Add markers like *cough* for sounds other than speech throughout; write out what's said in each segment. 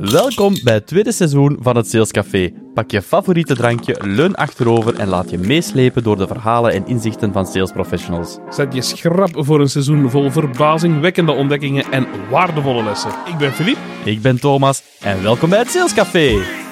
Welkom bij het tweede seizoen van het Sales Café. Pak je favoriete drankje, leun achterover en laat je meeslepen door de verhalen en inzichten van sales professionals. Zet je schrap voor een seizoen vol verbazingwekkende ontdekkingen en waardevolle lessen. Ik ben Filip. Ik ben Thomas en welkom bij het Sales Café.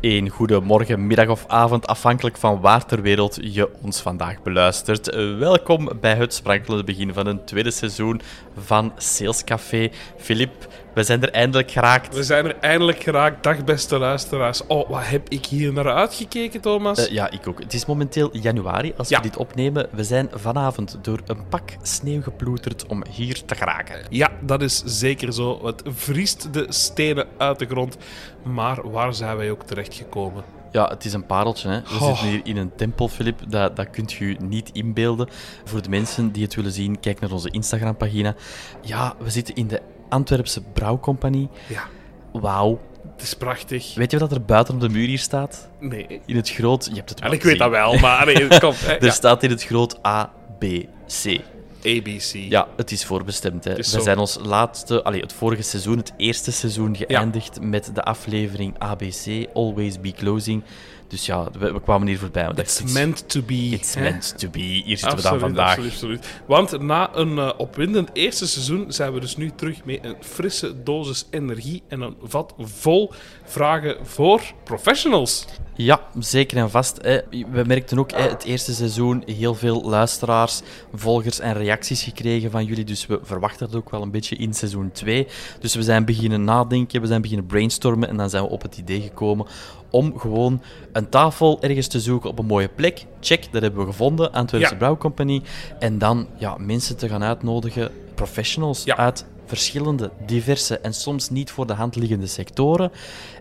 Een goede morgen, middag of avond, afhankelijk van waar ter wereld je ons vandaag beluistert. Welkom bij het sprankelende begin van een tweede seizoen van Sales Café. Filip, we zijn er eindelijk geraakt. We zijn er eindelijk geraakt. Dag beste luisteraars. Oh, wat heb ik hier naar uitgekeken, Thomas? Eh, ja, ik ook. Het is momenteel januari als Ja. we dit opnemen. We zijn vanavond door een pak sneeuw geploeterd om hier te geraken. Ja, dat is zeker zo. Het vriest de stenen uit de grond. Maar waar zijn wij ook terechtgekomen? Ja, het is een pareltje. Hè. We Oh. zitten hier in een tempel, Filip. Dat, dat kunt je niet inbeelden. Voor de mensen die het willen zien, kijk naar onze Instagram-pagina. Ja, we zitten in de Antwerpse Brouwcompagnie. Ja, Wauw. het is prachtig. Weet je wat er buiten op de muur hier staat? Nee. In het groot... Je hebt het En ik weet dat wel, maar nee, kom. *laughs* Hè. Er Ja. staat in het groot A, B, C. ABC. Ja, het is voorbestemd. Hè. is We zo. zijn ons laatste, allee, het vorige seizoen, het eerste seizoen, geëindigd met de aflevering ABC, Always Be Closing. Dus ja, we, we kwamen hier voorbij. Dachten, It's meant to be. It's hè. meant to be. Hier zitten we dan vandaag. absoluut, absoluut. Want na een eh, opwindend eerste seizoen zijn we dus nu terug met een frisse dosis energie en een vat vol vragen voor professionals. Ja, zeker en vast. Hè. We merkten ook hè, het eerste seizoen heel veel luisteraars, volgers en reacties gekregen van jullie. Dus we verwachten dat ook wel een beetje in seizoen 2. Dus we zijn beginnen nadenken, we zijn beginnen brainstormen en dan zijn we op het idee gekomen om gewoon een tafel ergens te zoeken op een mooie plek. Check, dat hebben we gevonden, Antwerpse Ja. Brouwcompagnie. En dan ja, mensen te gaan uitnodigen, professionals Ja. uit verschillende, diverse en soms niet voor de hand liggende sectoren.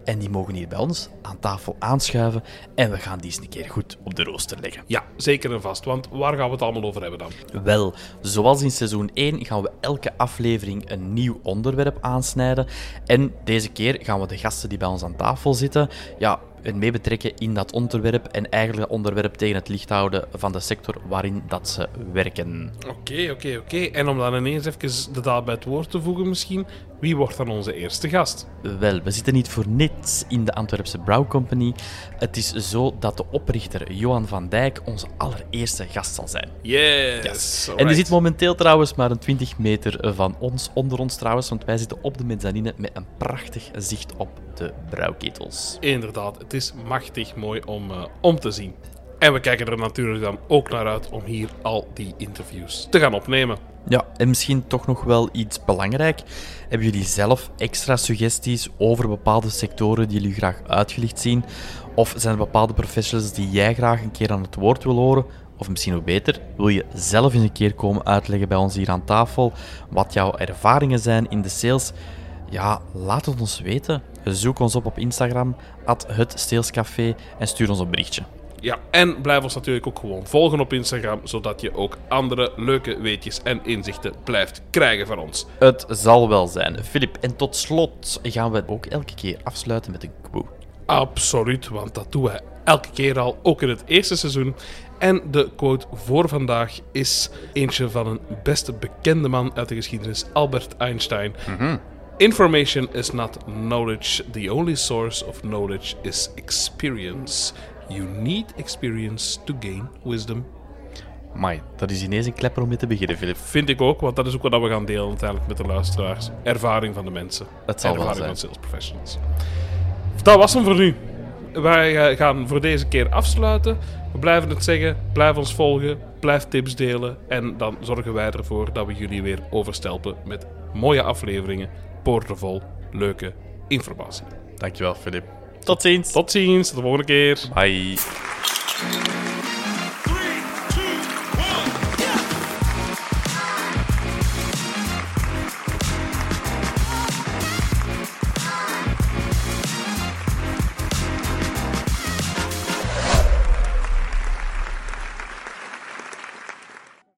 En die mogen hier bij ons aan tafel aanschuiven en we gaan die eens een keer goed op de rooster leggen. Ja, zeker en vast. Want waar gaan we het allemaal over hebben dan? Wel, zoals in seizoen 1 gaan we elke aflevering een nieuw onderwerp aansnijden. En deze keer gaan we de gasten die bij ons aan tafel zitten, ja, en mee betrekken in dat onderwerp en eigenlijk dat onderwerp tegen het licht houden van de sector waarin dat ze werken. Oké, oké, oké. En om dan ineens even de daad bij het woord te voegen misschien, wie wordt dan onze eerste gast? Wel, we zitten niet voor niets in de Antwerpse Brow Company. Het is zo dat de oprichter Johan van Dijk onze allereerste gast zal zijn. Yes. En die zit momenteel trouwens maar een 20 meter van ons, onder ons trouwens, want wij zitten op de mezzanine met een prachtig zicht op de brouwketels. Inderdaad, het is machtig mooi om, eh, om te zien. En we kijken er natuurlijk dan ook naar uit om hier al die interviews te gaan opnemen. Ja, en misschien toch nog wel iets belangrijk. Hebben jullie zelf extra suggesties over bepaalde sectoren die jullie graag uitgelicht zien? Of zijn er bepaalde professionals die jij graag een keer aan het woord wil horen? Of misschien ook beter, wil je zelf eens een keer komen uitleggen bij ons hier aan tafel wat jouw ervaringen zijn in de sales? Ja, laat het ons weten. Zoek ons op op Instagram, at en stuur ons een berichtje. Ja, en blijf ons natuurlijk ook gewoon volgen op Instagram, zodat je ook andere leuke weetjes en inzichten blijft krijgen van ons. Het zal wel zijn. Filip, en tot slot gaan we ook elke keer afsluiten met een quote. Absoluut, want dat doen we elke keer al, ook in het eerste seizoen. En de quote voor vandaag is eentje van een beste bekende man uit de geschiedenis, Albert Einstein. Information is not knowledge. The only source of knowledge is experience. You need experience to gain wisdom. Mai, dat is ineens een klepper om mee te beginnen, Filip. Vind ik ook, want dat is ook wat we gaan delen uiteindelijk met de luisteraars. Ervaring van de mensen. Het zal wel Ervaring zijn. van sales professionals. Dat was hem voor nu. Wij eh, gaan voor deze keer afsluiten. We blijven het zeggen. Blijf ons volgen. Blijf tips delen. En dan zorgen wij ervoor dat we jullie weer overstelpen met mooie afleveringen. Poortenvol leuke informatie. Dankjewel, Filip. Tot ziens. Tot ziens. Tot de volgende keer. Bye.